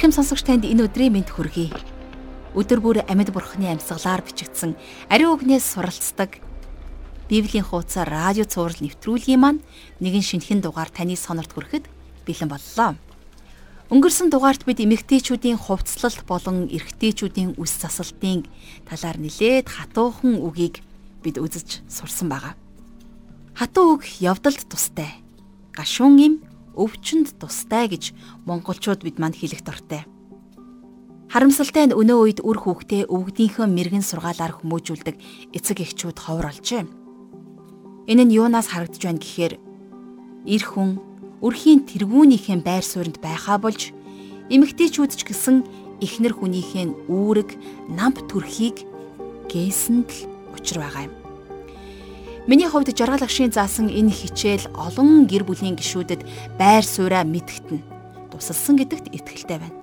Ирхэм сонсогч танд энэ өдрийн мэнд хүргэе. Өдөр бүр амьд бурхны амьсгалаар бичигдсэн ариун үгнээс суралцдаг Библийн хуудасаар радио цаурал нэвтрүүлгийн маань нэгэн шинэхэн дугаар таны сонорт хүрэхэд бэлэн боллоо. Өнгөрсөн дугаарт бид эмэгтэйчүүдийн хувцлалт болон эрэгтэйчүүдийн үс засалтын талаар нэлээд хатуухан үгийг бид үзэж сурсан байгаа. Хатуу үг явдалд тустай. Гашуун им өвчнөд тустай гэж монголчууд бид манд хэлэх дортой. Харамсалтай нь өнөө үед үр хүүхдээ өвгдийнхөө мэрэгэн сургаалаар хүмүүжүүлдэг эцэг эхчүүд ховор олжээ. Энэ нь юунаас харагдж байна гэхээр эр хүн өрхийн тэргүүнийхээ байр сууринд байхаа болж эмэгтэйчүүд ч гэсэн эхнэр хүнийхээ үүрэг, намп төрхийг гээсэнд л учир байгаа юм. Миний хувьд жаргал агшийн заасан энэ хичээл олон гэр бүлийн гишүүдэд байр сууриа мэдгэтэн тусалсан гэдэгт итгэлтэй байна.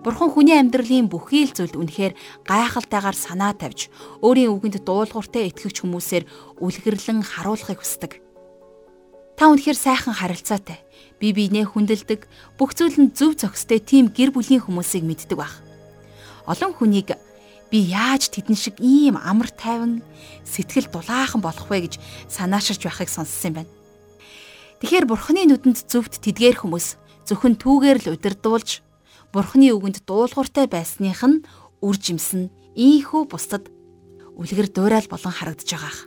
Бурхан хүний амьдралын бүхий л зүйлд үнэхээр гайхалтайгаар санаа тавьж өөрийн үгэнд дуулууртай итгэгч хүмүүсээр үлгэрлэн харуулахыг хүсдэг. Та үнэхээр сайхан харилцаатай. Би биенээ хүндэлдэг, бүх зүйл нь зөв зохистой тийм гэр бүлийн хүмүүсийг мэддэг баг. Олон хүнийг би яаж тэдэн шиг ийм амар тайван сэтгэл дулаахан болох вэ гэж санааширч байхыг сонссон юм байна. Тэгэхээр бурхны нүдэнд зөвхт тэдгээр хүмүүс зөвхөн түүгээр л удирдуулж бурхны үгэнд дуулууртай байсных нь үр жимсэн ийхүү бусдад үлгэр дуурал болон харагдаж байгаах.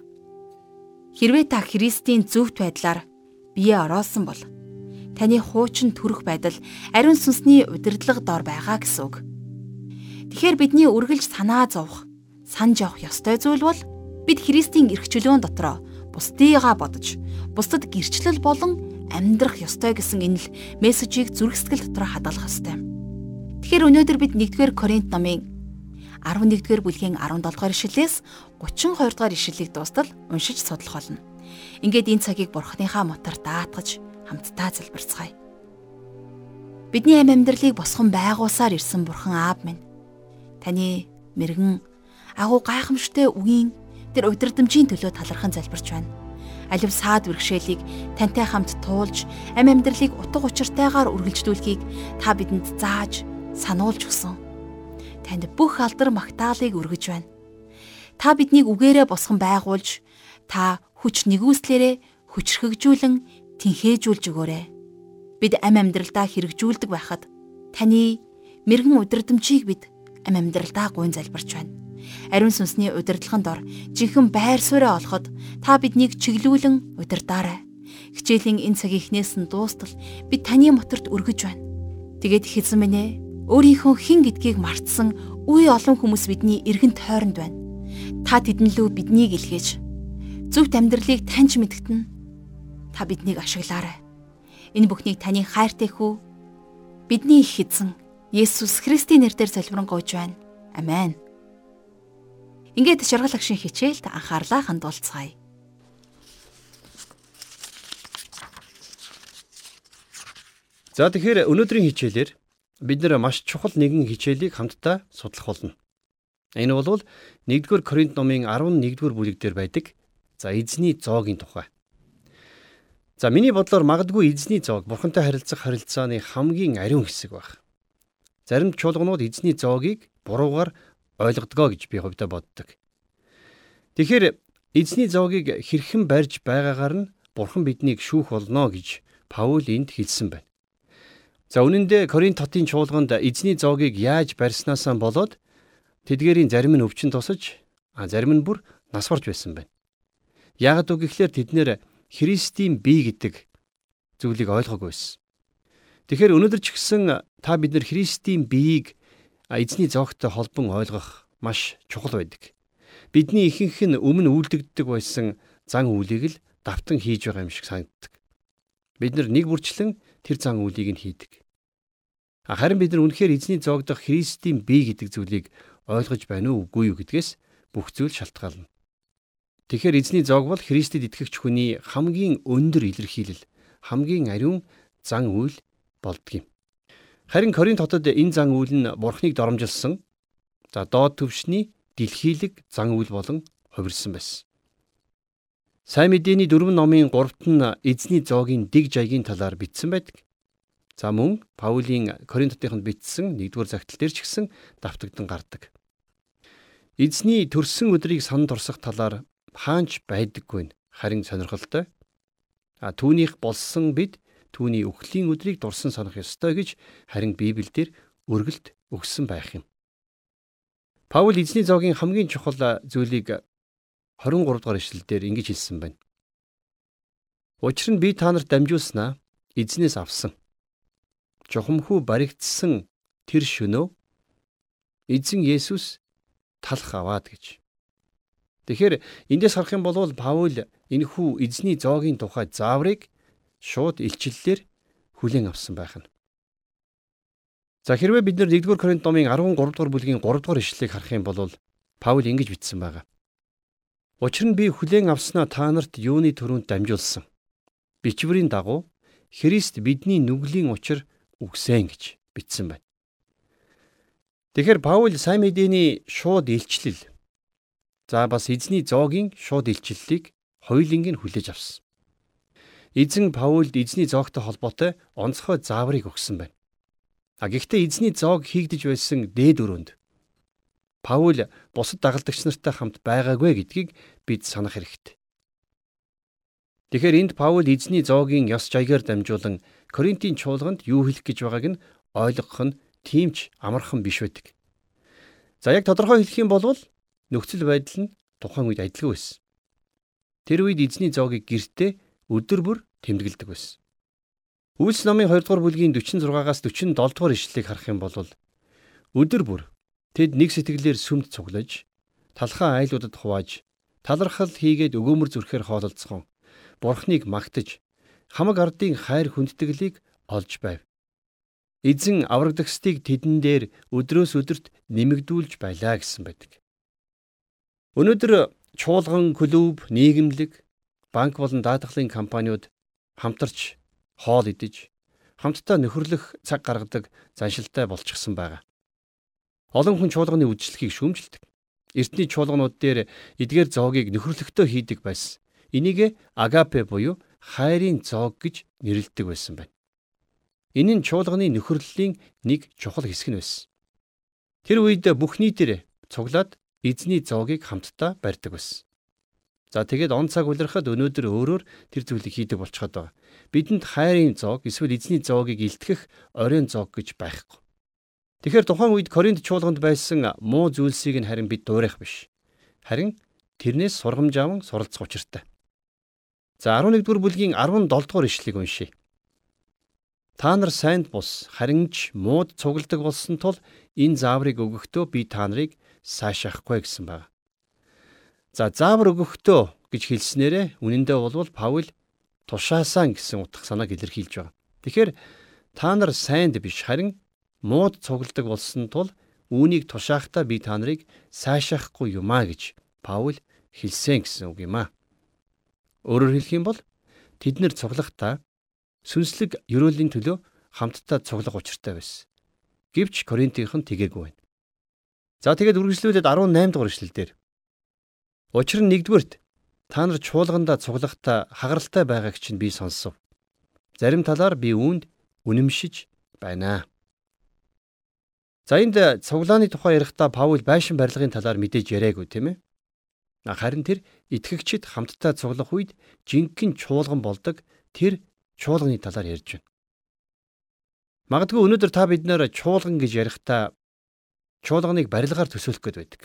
Хэрвээ та Христийн зөвхт байдлаар бие ороосон бол таны хуучин төрөх байдал ариун сүнсний удирдлага дор байгаа гэсэн үг. Тэгэхээр бидний үргэлж санаа зовох, санаж явах ёстой зүйл бол бид Христийн эрхчлөөн дотроо бусдыгаа бодож, бусдад гэрчлэл болон амьдрах ёстой гэсэн энэ л мессежийг зүрх сэтгэл дотроо хадгалах ёстой. Тэгэхээр өнөөдөр бид 1-р Коринт номын 11-р бүлгийн 17-р ишлэлээс 32-р ишлэлийг дуустал уншиж судлах болно. Ингээд энэ цагийг Бурханыхаа мотор даатгаж хамтдаа залбирцгаая. Бидний амь амьдралыг босгон байгуулсаар ирсэн Бурхан Аав минь таны мэрэгэн агуу гайхамшигтай үгийн тэр удирдамжийн төлөө талархан залбирч байна. Алив саад бэрхшээлийг тантай хамт туулж, амь амьдралыг утга учиртайгаар үргэлжлүүлэхийг та бидэнд зааж, сануулж өгсөн. Танд бүх алдар магтаалыг өргөж байна. Та биднийг үгээрээ босгон байгуулж, та хүч нэгүслээрээ хүчрхэгжүүлэн тэнхээжүүлж өгөөрэй. Бид амь амьдралдаа хэрэгжүүлдэг байхад таны мэрэгэн удирдамжийг бид ам амьдралдаа гуйн залбирч байна. Ариун сүнсний удирдлагын дор жинхэнэ байр сууриа олоход та биднийг чиглүүлэн удирдаарай. Хичээлийн энэ цаг ихнээс нь дуустал бид таны моторт өргөж байна. Тэгээд хэзэн минь ээ өөрийнхөө хэн гэдгийг мартсан үе олон хүмүүс бидний эргэн тойронд байна. Та тэдэн лөө биднийг илгээж зөвхт амьдралыг таньж мэдгэтэн та биднийг ашиглаарай. Энэ бүхнийг таны хайртай хүү бидний их эзэн Есүс Христийн нэрээр залбирanгуйж байна. Амен. Ингээд шаргал агшин хичээлд анхаарлаа хандуулцгаая. За тэгэхээр өнөөдрийн хичээлээр бид нэр маш чухал нэгэн хичээлийг хамтдаа судлах болно. Энэ бол 1-р Коринт номын 11-р бүлэг дээр байдаг. За эзний зоогийн тухай. За миний бодлоор магадгүй эзний зоог бурхантай харилцах харилцааны хамгийн ариун хэсэг байна. Зарим чуулганууд эзний зоогийг буруугаар ойлгодгоо гэж би хувьдаа боддог. Тэгэхээр эзний зоогийг хэрхэн барьж байгаагаар нь бурхан биднийг шүүх болно гэж Паул энд хэлсэн байна. За үнэн дээр Коринт хотын чуулганд эзний зоогийг яаж барьснаасаа болоод тэдгээрийн зарим нь өвчин тусаж зарим нь бүр нас барж байсан байна. Ягд үг гэхлээр тэд нэр Христийн бие гэдэг зүйлийг ойлгоогүй байсан. Тэгэхээр өнөөдөр ч гэсэн та бид нар Христийн биеийг эзний зоогтой холбон ойлгох маш чухал байдаг. Бидний ихэнх нь өмнө үйлдэгддэг байсан зан үйлийг л давтан хийж байгаа юм шиг санагддаг. Бид нар нэг бүрчлэн тэр зан үйлийг нь хийдэг. Харин бид нар үнэхээр эзний зоогдох Христийн бие гэдэг зүйлийг ойлгож байна уу үгүй юу гэдгээс бүх зүйл шалтгаална. Тэгэхээр эзний зоог бол Христэд итгэгч хүний хамгийн өндөр илэрхийлэл, хамгийн ариун зан үйл болдгийм. Харин Коринт хотод энэ зан үйл нь бурхныг доромжилсан за доод төвшний дэлхийлэг зан үйл болон хувирсан байсан. Сайн мэдээний дөрвөн номын 3-т нь эзний зоогийн дэг жаягийн талаар бичсэн байдаг. За мөн Паулийн Коринтотынд бичсэн 1-р загтал дээр ч гэсэн давтагдан гардаг. Эзний төрсөн өдрийг санал турсах талаар хаанч байдаггүй харин сонирхолтой. А түүнийх болсон бид түүний өхлийн өдрийг дурсан санах ёстой гэж харин Библиэлд өргөлт өгсөн байх юм. Паул эзний зоогийн хамгийн чухал зүйлийг 23 дугаар ишлэлдэр ингэж хэлсэн байна. Учир нь би та нарт дамжуулснаа эзнээс авсан жухамхүү баригдсан тэр шөнөө эзэн Есүс талах аваад гэж. Тэгэхээр эндээс харах юм бол Паул энэхүү эзний зоогийн тухай зааврыг шууд илчиллээр хүлээн авсан байх нь. За хэрвээ бид нар 1-р Коринт номын 13 дугаар бүлгийн 3 дугаар ишлэлийг харах юм бол Паул ингэж бичсэн байгаа. Учир нь би хүлээн авснаа та нарт юуны төрөнд дамжуулсан. Бичвэрийн дагуу Христ бидний нүглийн учир үгсэн гэж бичсэн байна. Тэгэхээр Паул сайн мэдээний шууд илчлэл за бас эзний зоогийн шууд илчлэлийг хоёуланг нь хүлээж авсан. Эзэн Паулд эзний зоогтой холбоотой онцгой зааврыг өгсөн байна. А гэхдээ эзний зоог хийгдэж байсан дээд өрөөнд Паул бусад дагалдагч нартай хамт байгаагүй гэдгийг бид санах хэрэгтэй. Тэгэхээр энд Паул эзний зоогийн ёс жаягаар дамжуулан Коринтын чуулганд юу хэлэх гэж байгааг нь ойлгох нь тиймч амархан биш байдаг. За яг тодорхой хэлэх юм бол нөхцөл байдал нь тухайн үед адилхан байсан. Тэр үед эзний зоогийг гэртээ өдөр бүр тэмдэглэдэг байсан. Үйлс номын 2 дугаар бүлгийн 46-аас 47 дугаар ишлэлийг харах юм бол өдөр бүр тэд нэг сэтгэлээр сүмд цуглаж, талхаа айлуудад хувааж, талархал хийгээд өгөөмөр зүрхээр хоололцсон. Бурхныг магтаж, хамаг ардын хайр хүндэтгэлийг олж байв. Эзэн аврагдагсдыг тэдэн дээр өдрөөс өдөрт нэмэгдүүлж байлаа гэсэн байдаг. Өнөөдөр чуулган клуб, нийгэмлэг, банк болон даатгалын компаниуд хамтарч хоол идэж хамтдаа нөхөрлөх цаг гаргадаг заншилтай болчихсон байгаа. Олон хүн чуулганы үдшилтгийг шүүмжилдэг. Эртний чуулганууд дээр эдгээр зоогийг нөхөрлөختөө хийдэг байсан. Энийг агапе буюу хайрын зоог гэж нэрлэдэг байсан байна. Энэ нь чуулганы нөхөрлөлийн нэг чухал хэсэг нь байсан. Тэр үед бүх нийтээр цуглаад эзний зоогийг хамтдаа барьдаг байсан. За тэгээд он цаг улирахад өнөөдөр өөрөөр тэр зүйлийг хийдэг болчиход байгаа. Бидэнд хайрын зоог эсвэл эзний зоогийг илтгэх оройн зоог гэж байхгүй. Тэгэхээр тухайн үед Коринт чуулганд байсан муу зүйлсийг нь харин бид дуурайх биш. Харин тэрнээс сургамж аван суралцах учиртай. За 11-р бүлгийн 17-р ишлэгийг уншийе. Та нар сайнд бус харин ч мууд цугладаг болсон тул энэ зааврыг өгөхдөө би та нарыг сайшаахгүй гэсэн байна. За заавар өгөхдөө гэж хэлснээрээ үнэндээ болвол Паул тушаасан гэсэн утга санааг илэрхийлж байгаа. Тэгэхээр та нар сайнд биш харин мууд цугладаг болсон тул үүнийг тушаахтаа би та нарыг сайшаахгүй юмаа гэж Паул хэлсэн гэсэн үг юм аа. Өөрөөр хэлэх юм бол тэд нэр цуглахдаа сүнслэг ёроолын төлөө хамтдаа цуглах учиртай байсан. Гэвч Коринтийнх нь тгээггүй байна. За тэгээд үргэлжлүүлээд 18 дугаар эшлэлдэр Учир нь нэгдүгürt та нар чуулгандаа цуглахдаа хагаралтай байгааг чинь би сонсов. Зарим талаар би үүнд үнэмшиж байна. За энд цуглааны тухай ярихдаа Паул байшин барилгын талаар мэдээж яриаггүй тийм ээ. Харин тэр итгэгчид хамтдаа цуглах үед жинхэнэ чуулган болдог тэр чуулганы талаар ярьж байна. Магадгүй өнөөдөр та биднээр чуулган гэж ярихдаа чуулганыг барилгаар төсөөлөх гээд байдаг.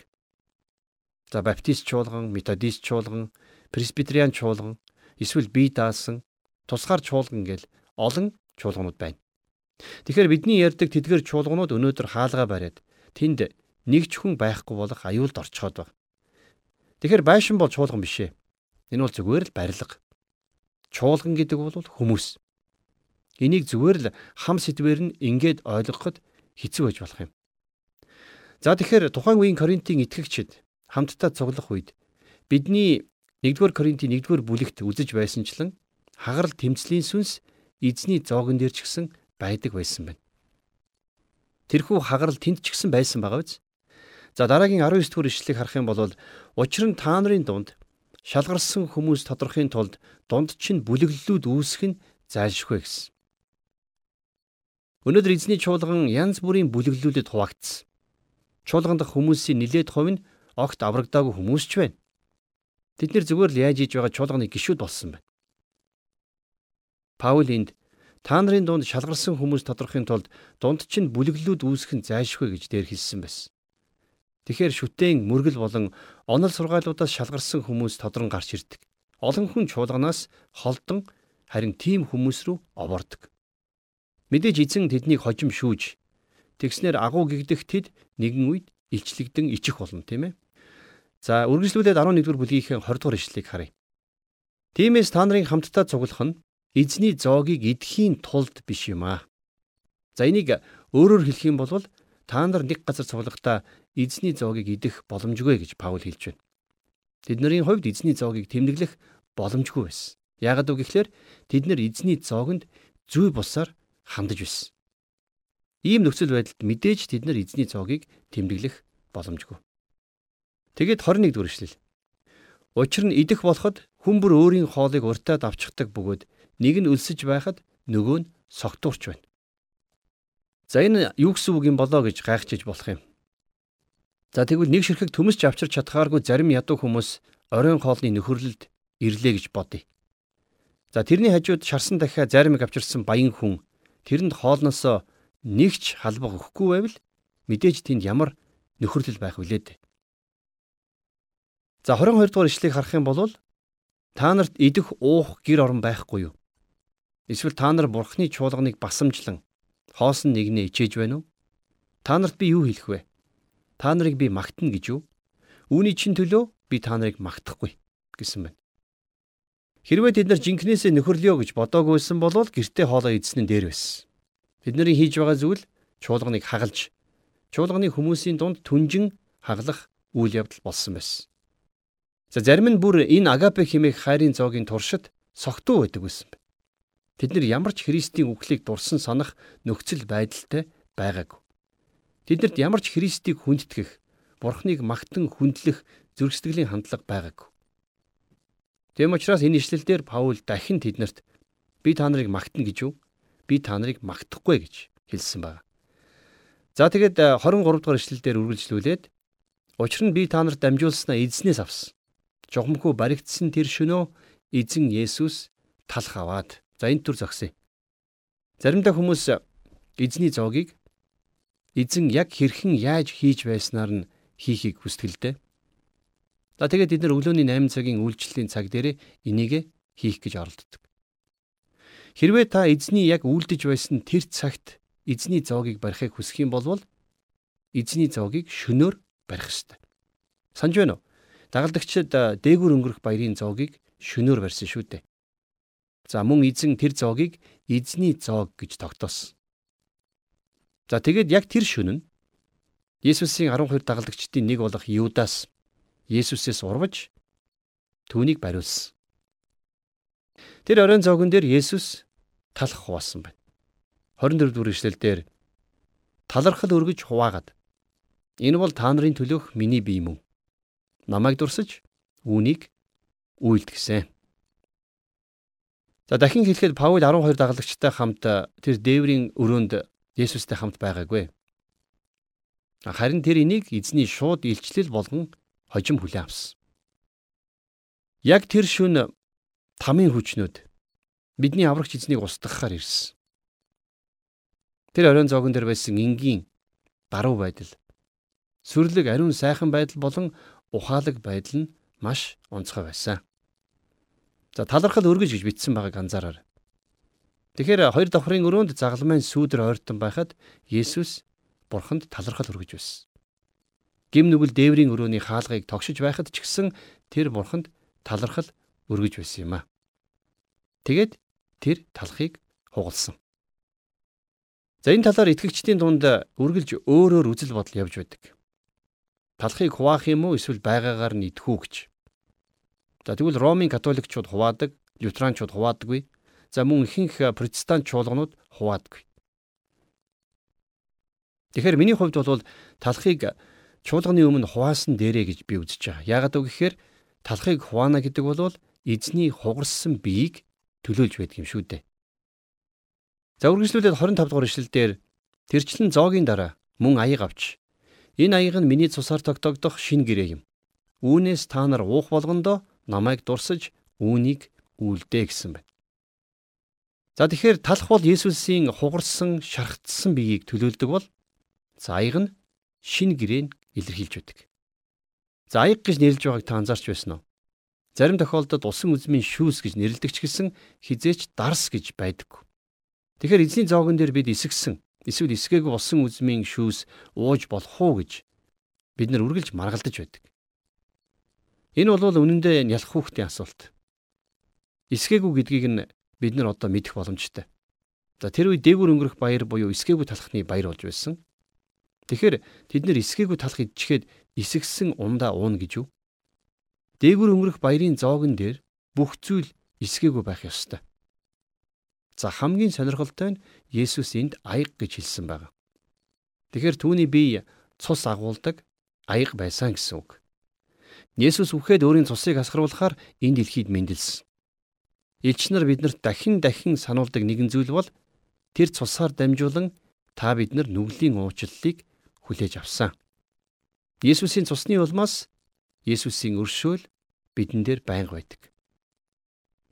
За баптист чуулган, методист чуулган, пресбитериан чуулган, эсвэл бие даасан, тусгаар чуулган гэл олон чуулганууд байна. Тэгэхээр бидний ярьдаг тэдгээр чуулганууд өнөөдөр хаалгаа бариад тэнд нэг ч хүн байхгүй болох аюулд орчход байна. Тэгэхээр байшин бол чуулган биш ээ. Энэ бол зүгээр л барилга. Чуулган гэдэг бол хүмүүс. Энийг зүгээр л хам сэдвэр нь ингээд ойлгоход хэцүү байж болох юм. За тэгэхээр тухайн үеийн Коринтын итгэгчид хамтдаа цуглах үед бидний 1-р Коринтын 1-р бүлэгт үзэж байсанчлан хагарал тэмцлийн сүнс эзний зоогон дээр ч гэсэн байдаг байсан байна. Тэрхүү хагарал тэнд ч гэсэн байсан байгаа биз? За дараагийн 19 дугаар ишлэгийг харах юм бол учир нь та нарын дунд шалгарсан хүмүүс тодорхойн тулд дунд чинь бүлэглэлүүд үүсэх нь зайлшгүй гэсэн. Өнөөдөр эзний чуулган янз бүрийн бүлэглүүлэлд хуваагдсан. Чуулган дахь хүмүүсийн нилээд хувь нь огт аврагдаагүй хүмүүс ч байна. Тэд нэр зүгээр л яаж хийж байгаа чуулганы гишүүд болсон байна. Паул энд та нарын дунд шалгарсан хүмүүс тодорхойн тулд дунд чинь бүлэглүүд үүсэх нь зайлшгүй гэж дээр хэлсэн байсан. Тэгэхээр шүтэн мөргөл болон онол сургаалуудаас шалгарсан хүмүүс тодрон гарч ирдэг. Олон хүн чуулганаас холдон харин тийм хүмүүс рүү овоордог. Мэдээж эзэн тэднийг хожим шүүж тэгснэр агуу гэгдэх тэд нэгэн үед илчлэгдэн ичих болно тийм ээ. За үргэлжлүүлээд 11 дугаар бүлгийнхээ 20 дугаар ишлэлийг харъя. Тиймээс та нарын хамтдаа цуглах нь эзний зоогийг идэхийн тулд биш юм аа. За энийг өөрөөр хэлэх юм бол та нар нэг газар цуглахдаа эзний зоогийг идэх боломжгүй гэж Паул хэлж байна. Тэдний хувьд эзний зоогийг тэмдэглэх боломжгүй байсан. Яагад үг гэхээр тэд нар эзний зоогонд зүй бусаар хандаж байсан. Ийм нөхцөл байдалд мэдээж тэд нар эзний зоогийг тэмдэглэх боломжгүй. Тэгэд 21 дүгээр эшлэл. Учир нь идэх болоход хүн бүр өөрийн хоолыг уртаад авчихдаг бөгөөд нэг нь өлсөж байхад нөгөө нь согтуурч байна. За энэ юу гэсэн үг юм болоо гэж гайхчихж болох юм. За тэгвэл нэг ширхэг төмөсч авчирч чадхааргүй зарим ядуу хүмүүс оройн хоолны нөхөрлөлд ирлээ гэж бодъё. За тэрний хажууд шарсан дахиа заримыг авчирсан баян хүн тэрэнд хоолноосоо нэгч халбаг өгөхгүй байвал мэдээж тэнд ямар нөхөрлөл байх вүлээд. За 22 дугаар ишлэгийг харах юм бол та нарт идэх уух гэр орон байхгүй юу? Эсвэл та нар бурхны чуулганыг басамжлан хоосон нэгнээ ичээж байна уу? Та нарт би юу хэлэх вэ? Та нарыг би магтана гэж юу? Үүний чин төлөө би та нарыг магтахгүй гэсэн байна. Хэрвээ тэд нар жинкнээсээ нөхөрлөё гэж бодоагүйсэн бол гэртээ хоолоо идсэн нь дээр байсан. Тэдний хийж байгаа зүйл чуулганыг хагалж, чуулганы хүмүүсийн дунд түнжин хаглах үйл явдал болсон байсан. За зарим нь бүр энэ агапе хэмээх хайрын зоогийн туршид согтуу байдаг байсан байна. Тэд нар ямар ч Христийн үхлийг дурсан санах нөхцөл байдалтай байгаагүй. Тэднэрт ямар ч Христийг хүндэтгэх, Бурхныг магтан хүндлэх зөргсдөглийн хандлага байгаагүй. Тэм учраас энэ ишлэлдэр Паул дахин тэднэрт би та нарыг магтана гэж юу? Би та нарыг магтахгүй гэж хэлсэн байна. За тэгээд 23 дугаар ишлэлдэр үргэлжлүүлээд учир нь би та нарт дамжуулснаа эзнээс авсан. Жохомхоо баригдсан тэр шөнөө эзэн Есүс талх аваад за энэ төр зогсъё. Заримдаа хүмүүс эзний зоогийг эзэн яг хэрхэн яаж хийж байснаар нь хийхийг хүсдэг л дээ. За тэгээд бид нар өглөөний 8 цагийн үйлчлэлийн цаг дээр энийг хийх гэж оролддог. Хэрвээ та эзний яг үйлдэж байсан тэр цагт эзний зоогийг барихыг хүсэх юм бол эзний зоогийг шөнөөр барих ёстой. Санж байна уу? Дагалдагчид дээгүр өнгөрөх баярын зоогийг шөнөөр барьсан шүү дээ. За мөн эзэн тэр зоогийг эзний зоог гэж тогтоосон. За тэгээд яг тэр шөнө нь Есүсийн 12 дагалдагчдын нэг болох Юдас Есүсээс урвж түүнийг бариулсан. Тэр оройн зоогон дээр Есүс талах хуваасан байна. 24 дугаар ишлэлдэр талархал өргөж хуваагаад энэ бол та нарын төлөөх миний бие мөн. Намайг дурсаж үүнийг үйлдгсэн. За дахин хэлэхэд Паул 12 дагалагчтай хамт тэр дээврийн өрөөнд Есүстэй хамт байгаагүй. Харин тэр энийг эзний шууд илчлэл болгон хожим хүлээн авсан. Яг тэр шүн тамийн хүчнүүд бидний аврагч эзнийг устгахаар ирсэн. Тэр оройн зоогон дээр байсан энгийн даруй байдал, сүрлэг ариун сайхан байдал болон ухаалаг байдал нь маш онцгой байсан. За талархал өргөж гэж бичсэн байгааг анзаараар. Тэгэхээр хоёр давхрын өрөөнд загалмайн сүүдэр ойртон байхад Есүс бурханд талархал өргөж байсан гим нүгэл дээврийн өрөөний хаалгыг тогшиж байхад ч гэсэн тэр бурханд талархал өргөж байсан юм а. Тэгээд тэр талхыг хугалсан. За энэ талаар итгэгчдийн дунд үргэлж өөрөөр үзэл бодол явж байдаг. Талхыг хуваах юм уу эсвэл байгаагаар нь идэхүү гэж. За тэгвэл Ромын католикчууд хуваадаг, лютеранчууд хуваадаггүй. За мөн ихэнх протестант чуулганууд хуваадаггүй. Тэгэхээр миний хувьд бол талхыг чуулганы өмнө хуваасан дээрээ гэж би үзэж байгаа. Яагаад вэ гэхээр талхыг хуваана гэдэг бол эзний хугарсан биеийг төлөөлж байдаг юм шүү дээ. За үргэлжлүүлээд 25 дугаар ишлэлдэр тэрчлэн зоогийн дараа мөн аяг авч энэ аяг нь миний цусаар тогтоогдох шин гэрээ юм. Үүнээс та нар уух болгондоо намайг дурсаж үүнийг үлдээ гэсэн байна. За тэгэхээр талх бол Есүсийн хугарсан, шархтсан биеийг төлөөлдөг бол за аяг нь шин гэрээн илэрхийлж байдаг. За аяг гэж нэрлэж байгааг та анзаарч байсан уу? Зарим тохиолдолд усан үзмийн шүүс гэж нэрлэдэг ч гэсэн хизээч дарс гэж байдаг. Тэгэхээр эзний зоогон дээр бид эсгсэн эсвэл эсгээгүй усан үзмийн шүүс ууж болох уу гэж бид нар үргэлж маргалдаж байдаг. Энэ бол үнэн дээр ялах хүүхдийн асуулт. Эсгээгүй гэдгийг нь бид нар одоо мэдэх боломжтой. За тэр үе дээгүр өнгөрөх баяр буюу эсгээгүй талхны баяр болж байсан. Тэгэхээр тэд нэр эсгээгүй талх идчихэд эсгсэн умдаа уун гэж юу? Дээгүр өнгөрөх баярын зоогон дээр бүх зүйл эсгээгүй байх ёстой. За хамгийн сонирхолтой нь Есүс энд аяг гэж хэлсэн байна. Тэгэхээр түүний бие цус агуулдаг аяг байсан гэсэн үг. Есүс үхээд өөрийн цусыг асгаруулахаар энэ дэлхийд мэндэлсэн. Илч нар биднэрт дахин дахин сануулдаг нэгэн зүйл бол тэр цусаар дамжуулан та бид нар нүглийн уучлалыг хүлээж авсан. Есүсийн цусны улмаас Есүсийн өршөөл бидэн дээр байнга байдаг.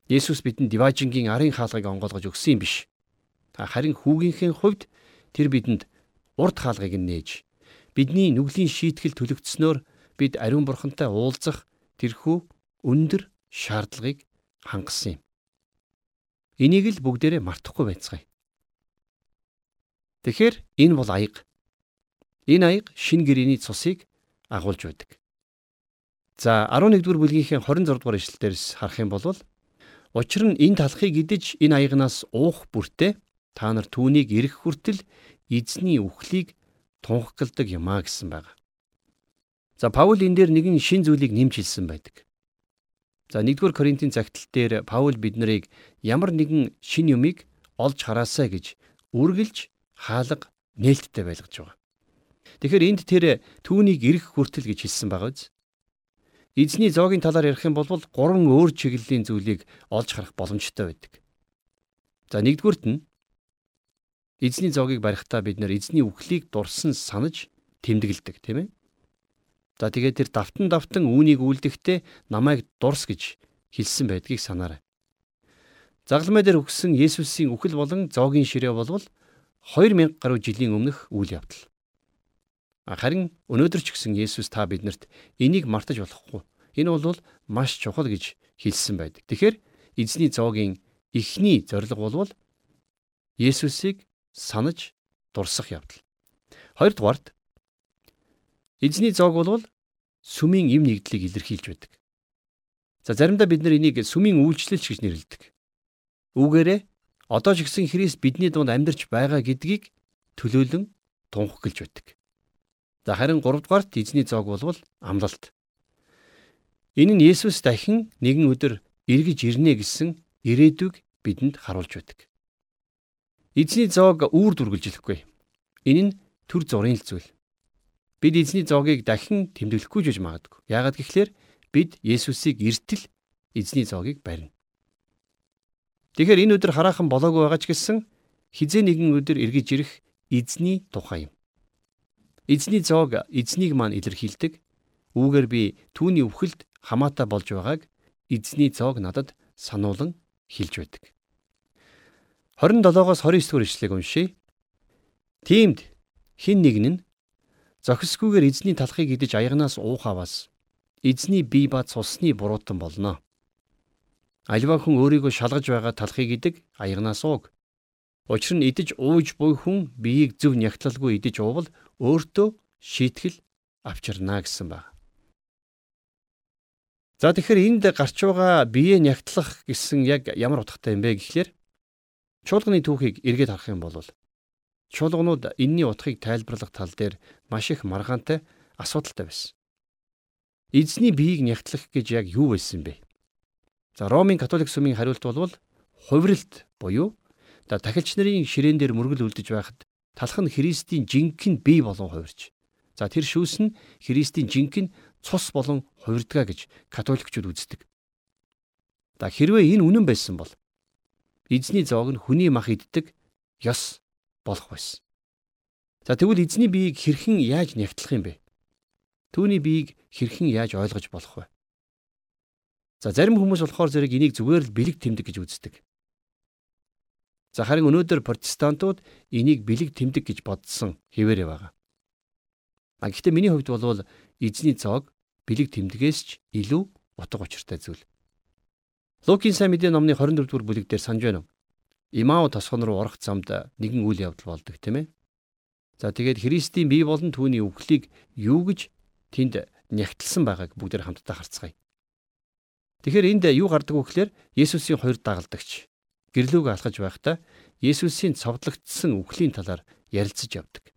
Есүс бидэнд диважингийн арын хаалгыг онгойлгож өгсөн юм биш. Харин хүүгийнхээ хувьд тэр бидэнд урд хаалгыг нээж бидний нүглийн шийтгэл төлөгдснөөр бид ариун бурхантай уулзах тэрхүү өндөр шаардлагыг хангасан юм. Энийг л бүгдээрээ мартахгүй байцгаая. Тэгэхээр энэ бол аяг. Энэ аяг шин гэрээний цусыг агуулж байдаг. За 11-р бүлгийнхээ 26-р ишлэлдээс харах юм бол учир нь энэ талхыг идэж энэ аягнаас уух бүртээ та нар түүнийг эрэх хүртэл эзний үхлийг тунхагладаг юмаа гэсэн байна. За Паул энэ дээр нэгэн шин зүйлийг нэмж хэлсэн байдаг. За 1-р Коринтын цагтл дээр Паул биднийг ямар нэгэн шин юмыг олж хараасаа гэж үргэлж хаалга нээлттэй байлгаж байгаа. Тэгэхээр энд тэр түүнийг эрэх хүртэл гэж хэлсэн байгаа биз? Эзний зоогийн талаар ярих юм бол гурван өөр чиглэлийн зүйлийг олж харах боломжтой байдаг. За нэгдүгüрт нь эзний зоогийг барихтаа бид нэр эзний үхлийг дурсан санаж тэмдэглэдэг, тийм ээ? За тэгээд тэр давтан давтан үүнийг үлдэхдээ намайг дурс гэж хэлсэн байдгийг санаарай. Загламай дээр өгсөн Есүсийн үхэл болон зоогийн ширээ болвол 2000 гаруй жилийн өмнөх үйл явдал. Харин өнөөдөр ч гэсэн Есүс та биднэрт энийг мартаж болохгүй. Энэ бол маш чухал гэж хэлсэн байдаг. Тэгэхээр эзний зоогийн эхний зорилго бол Есүсийг санаж дурсах явдал. Хоёрдугаарт Эзний зоог бол сүмийн эм нэгдлийг илэрхийлж байдаг. За заримдаа бид нар энийг сүмийн үйлчлэлч гэж нэрлэдэг. Үүгээрээ одоо ч гэсэн Христ бидний дунд амьдарч байгаа гэдгийг төлөөлөн тунхаглаж байдаг. За харин 3 дугаарт эзний зоог бол амлалт. Энэ нь Есүс дахин нэгэн өдөр эргэж ирнэ гэсэн ирээдүг бидэнд харуулж байдаг. Эзний зоог үүр дүргэлжлэхгүй. Энэ нь төр зургийн л зүйл. Бид эзний зоогийг дахин тэмдэглэхгүй жиж магадгүй. Яагаад гэвэл бид Есүсийг эртэл эзний зоогийг барина. Тэгэхээр энэ өдөр хараахан болоогүй байгаа ч гэсэн хизээ нэгэн өдөр эргэж ирэх эзний тухай юм. Эзний зоог эзнийг маань илэрхийлдэг. Үүгээр би түүний өвхөлд хамаатай болж байгааг эзний зоог надад сануулan хэлж байдаг. 27-оос 29 дугаар ишлэгийг уншийе. Тиймд хин нэг нь Зохисгүйгээр эзний талхыг идэж аягнаас уух аваас эзний бие ба цусны буруутан болно. Альва хүн өөрийгөө шалгаж байгаа талхыг идэг аягнаас ууг. Учир нь идэж ууж буй хүн биеийг зөв нягтлалгүй идэж уувал өөртөө шийтгэл авчирна гэсэн баг. За тэгэхээр энд гарч байгаа бие нягтлах гэсэн яг ямар утгатай юм бэ гэхлээр чуулганы түүхийг эргээд харах юм бол Чуулганууд энэний утгыг тайлбарлах тал дээр маш их маргаантай асуудалтай байсан. Эзний биеийг нягтлах гэж яг юу байсан бэ? За Ромын католик сүмийн хариулт бол хувиралт буюу за тахилч нарын ширээн дээр мөргөл үлдэж байхад талх нь Христийн жинхэнэ бие болон хувирч. За тэр шүүс нь Христийн жинхэнэ цус болон хувирдгаа гэж католикчууд үздэг. За хэрвээ энэ үнэн байсан бол эзний зоог нь хүний мах иддэг ёс болох байсан. За тэгвэл эзний биеийг хэрхэн яаж нягтлах юм бэ? Түүний биеийг хэрхэн яаж ойлгож болох вэ? За зарим хүмүүс болохоор зэрэг энийг зүгээр л бэлэг тэмдэг гэж үздэг. За харин өнөөдөр протестантууд энийг бэлэг тэмдэг гэж бодсон хэвээрээ байгаа. А гэхдээ миний хувьд бол эзний цог бэлэг тэмдгээс ч илүү утга учиртай зүйл. Лукийн сайн мэдээ номны 24 дугаар бүлэг дээр санаж байна уу? Имау тосгон руу орох замд нэгэн үйл явдал болдог тийм ээ. За тэгээд Христийн бие болон түүний үхлийг юу гэж тэнд нягтлсан байгааг бүгдээр хамтдаа харцгаая. Тэгэхээр энд юу гардаг вэ гэхээр Есүсийн хоёр дагалдагч гэрлүүг алхаж байхдаа Есүсийн цовдлогдсон үхлийн талаар ярилцаж явдаг.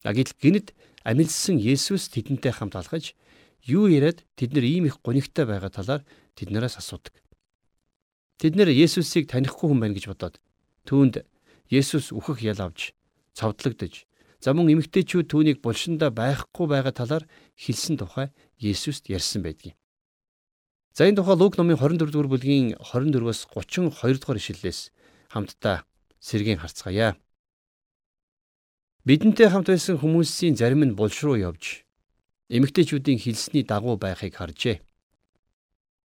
Агил гинэд амилсан Есүс тэдэнтэй хамт алхаж юу яриад тэд нар ийм их гонигтай байгаа талаар тэднээс асуудаг. Тэд нэр Есүсийг танихгүй хүн байна гэж бодоод түүнд Есүс үхэх ял авч цовдлогдож За мөн эмэгтэйчүүд түүнийг булшиндаа байхгүй байгаа талаар хэлсэн тухай Есүст ярьсан байдгийг. За энэ тухай Лук номын 24 дугаар бүлгийн 24-өөс 32 дугаар ишлэлээс хамтдаа сэргийн харцгаая. Бидэнтэй хамт байсан хүмүүсийн зарим нь булш руу явж эмэгтэйчүүдийн хэлсний дагуу байхыг харжээ.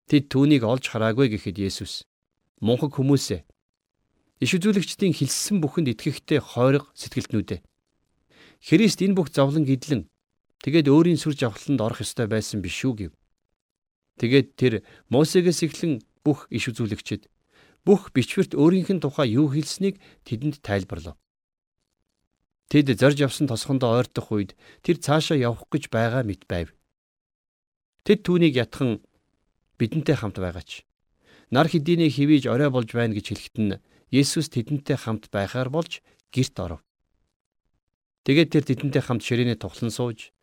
Тэд түүнийг олж хараагүй гэхэд Есүс мунхаг хүмүүсээ иш үзүүлэгчдийн хэлсэн бүхэнд итгэхтэй хойрог сэтгэлтнүүдээ Христ энэ бүх зовлон гидлэн тэгээд өөрийн сүр жавхланд орох ёстой байсан биш үү гэв. Тэгээд тэр Мосегээс эхлэн бүх иш үзүүлэгчид бүх бичвэрт өөрийнх нь тухай юу хэлснийг тэдэнд тайлбарлав. Тэд зорж явсан тосгондоо ойртох үед тэр цаашаа явах гэж байгаа мэт байв. Тэд түүнийг ятхан бидэнтэй хамт байгаач. Нар хэдийний хивээж орой болж байна гэж хэлэхэд нь Есүс тэдэнтэй хамт байхаар болж герт оров. Тэгээд тэр тэдэнтэй хамт ширээний тухлан сууж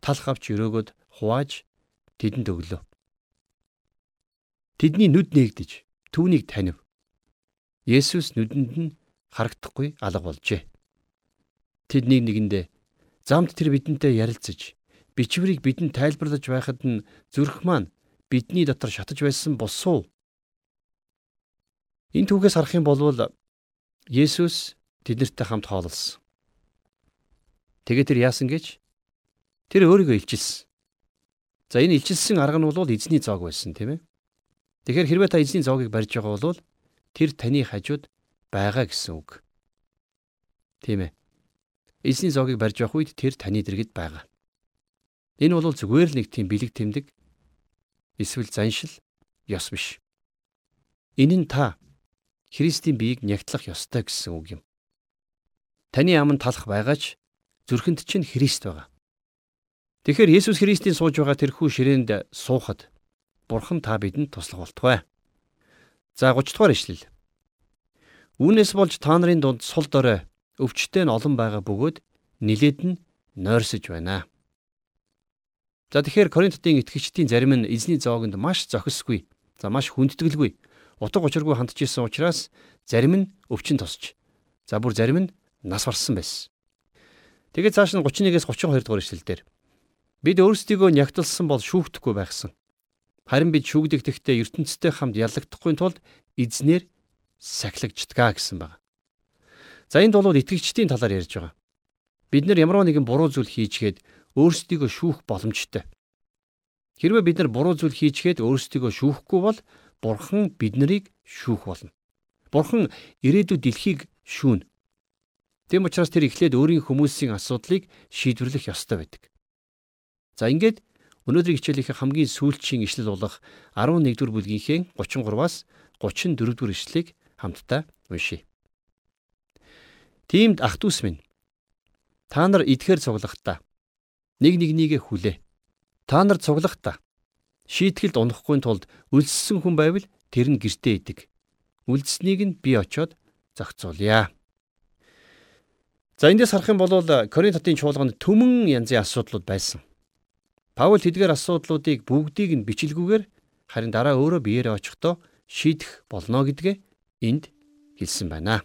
талх авч өрөөгөд хувааж тэдэнд өглөө. Тэдний нүд нээгдэж түүнийг танив. Есүс нүдэнд нь харагдахгүй алга болжээ. Тэдний нэгэндээ замд тэр бидэнтэй ярилцаж бичвэрийг бидэнд тайлбарлаж байхад нь зүрх маань бидний дотор шатаж байсан босуу. Энэ түүхээс харах юм бол Есүс тэднэртэй хамт хооллсон. Тэгээ тэр яасан гэж тэр өөрийгөө илчилсэн. За энэ илчилсэн арга нь бол эзний зоог байсан тийм ээ. Тэгэхээр хэрвээ та эзний зоогийг барьж байгаа бол тэр таны хажууд байгаа гэсэн үг. Тийм ээ. Эзний зоогийг барьж явах үед тэр таны дэргэд байгаа. Энэ бол зүгээр л нэг тийм бэлэг тэмдэг эсвэл заншил ёс биш. Энэ нь та Христийн биеийг нягтлах ёстой гэсэн үг юм. Таны аманд талах байгаач зүрхэнд чинь Христ байгаа. Тэгэхээр Есүс Христийн сууж байгаа тэрхүү ширээнд суухад Бурхан та бидэнд туслах болтугай. За 30 дугаар ишлэл. Үүнээс болж та нарын дунд сул дорой өвчтөй нь олон байгаа бөгөөд нилээд нь нойрсож байна. За тэгэхээр Коринтын итгэгчдийн зарим нь эзний зоогонд маш зохисгүй, за маш хүндэтгэлгүй, утга учиргүй хандж исэн учраас зарим нь өвчин тосч, за бүр зарим нь нас барсан байсан. Тэгээд цааш нь 31-ээс 32 дугаар ишлэлдэр бид өөрсдийгөө нягтлсан бол шүүхдэхгүй байхсан. Харин бид шүүгдэгдэхдээ ертөнцтэй хамт яллагдахгүй тулд эзнэр сахилагддаг гэсэн байна. За энд бол итгэгчдийн талаар ярьж байгаа. Бид нар ямар нэгэн буруу зүйл хийчгээд өөрсдийгөө шүүх боломжтой. Хэрвээ бид нар буруу зүйл хийчгээд өөрсдийгөө шүүхгүй бол Бурхан бид нарыг шүүх болно. Бурхан ирээдүйд дэлхийг шүүнэ. Тэм учраас тэр эхлээд өөрийн хүмүүсийн асуудлыг шийдвэрлэх ёстой байдаг. За ингээд өнөөдрийн хичээлийнхээ хамгийн сүүлчийн ишлэл болох 11-р бүлгийнхээ 33-аас 34-р ишлэлийг хамтдаа уншийе. Тиймд ах トゥ ус минь та нар идэхээр цуглахдаа нэг нэгнийгээ хүлээ. Та нар цуглахдаа шийтгэлд унахгүй тулд үлссэн хүн байвал тэр нь гэртээ идэг. Үлдснийг нь би очоод зохицуулъя. За эндээс харах юм бол Коринт хотын чуулганд төмөн янзын асуудлууд байсан. Паул тэдгээр асуудлуудыг бүгдийг нь бичлгүүгээр харин дараа өөрөө биеэрээ очихдоо шийдэх болно гэдгээ энд хэлсэн байна.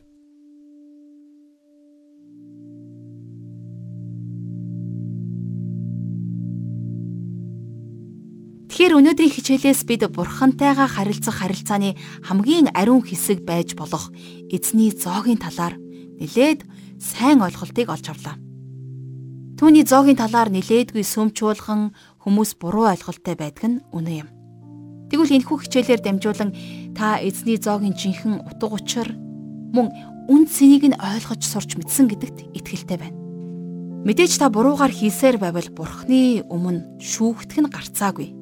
Тэгэхээр өнөөдрийн хичээлээс бид бурхантайгаа харилцах харилцааны хамгийн ариун хэсэг байж болох эзний зоогийн талаар нилээд сайн ойлголтыг олж авлаа. Түүний зоогийн талаар нилээдгүй сүмчуулган хүмүүс буруу ойлголттой байдаг нь үнэн юм. Тэгвэл энэхүү хичээлээр дамжуулан та эзний зоогийн жинхэнэ утга учир мөн үн цэнийг нь ойлгож сурч мэдсэн гэдэгт итгэлтэй байна. Мэдээж та буруугаар хийсээр байвал бурхны өмнө шүүгдэх нь гарцаагүй.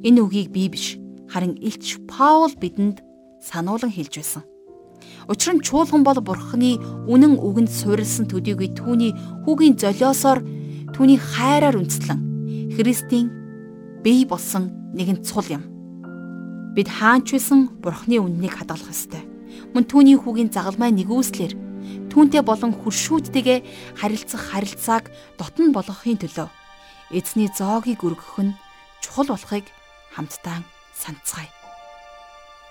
Энэ үгийг би биш харин Илч Паул бидэнд сануулan хэлж байсан. Учир нь чуулган бол бурхны үнэн үгэнд суурилсан төдийгүй түүний хүүгийн золиосоор түүний хайраар үндэслэн Христийн бие болсон нэгэн цул юм. Бид хаанч байсан бурхны үннийг хадгалах ёстой. Мөн түүний хүүгийн загалмай нэгүслэр түүнтэй болон хуршүүдтэйгээ харилцах харилцааг дотн болгохын төлөө эзний зоогийг өргөх нь чухал болохыг хамтдаа санацгаая.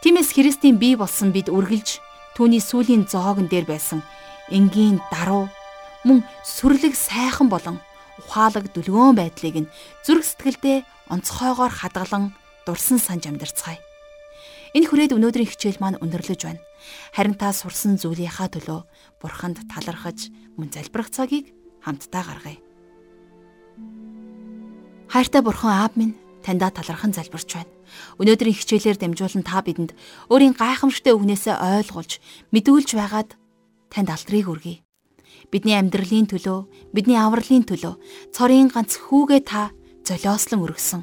Тиймээс Христийн бие болсон бид үргэлж түүний сүлийн зоогон дээр байсан энгийн даруй мөн сүрлэг сайхан болон ухаалаг дүлгөөн байдлыг нь зүрх сэтгэлдээ онцгойгоор хадгалан дурсан санж амьдарцгаая. Энэ хүрээд өнөөдрийн хичээл маань өндөрлөж байна. Харин та сурсан зүйлийнхаа төлөө бурханд талархаж мөн залбирах цагийг хамтдаа гаргая. Хайртай бурхан аав минь таньда талархан залбирч байна. Өнөөдрийн хичээлээр дамжуулан та бидэнд өөрийн гайхамшигтай үгнээсээ ойлгуулж, мэдүүлж байгаад танд алдрыг өргөе. Бидний амьдралын төлөө, бидний авралын төлөө цорын ганц хүүгээ та золиослон өргөсөн.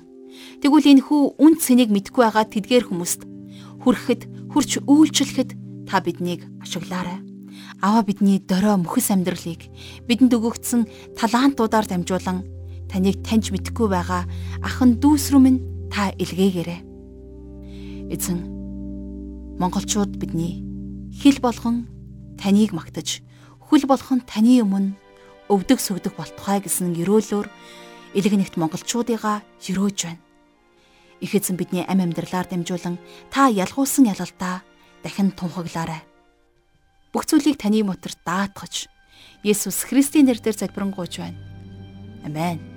Тэгвэл энэ хүү үн цэнийг мэдгүй байгаа тэдгээр хүмүүст хүрэхэд, хурч үйлчлэхэд та биднийг ашиглаарай. Аваа бидний дөрөө мөхөс амьдралыг бидэнд өгөгдсөн талантуудаар дамжуулан таныг таньж мэдхгүй байгаа ахын дүүс рүү минь та илгээгээрэй. Эзэн монголчууд бидний хэл болгон таныг магтаж хөл болгон таны өмнө өвдөг сүгдэг болтугай гэсэн ерөөлөөр илгэнэгт монголчуудыгаа ерөөж байна. Их эзэн бидний ам амьдралаар дамжуулан та ялгуулсан ялалтаа дахин тунхаглаарай. Бүх зүйлийг таны мотор даатгаж Есүс Христийн нэрээр залбирanгуйч байна. Амен.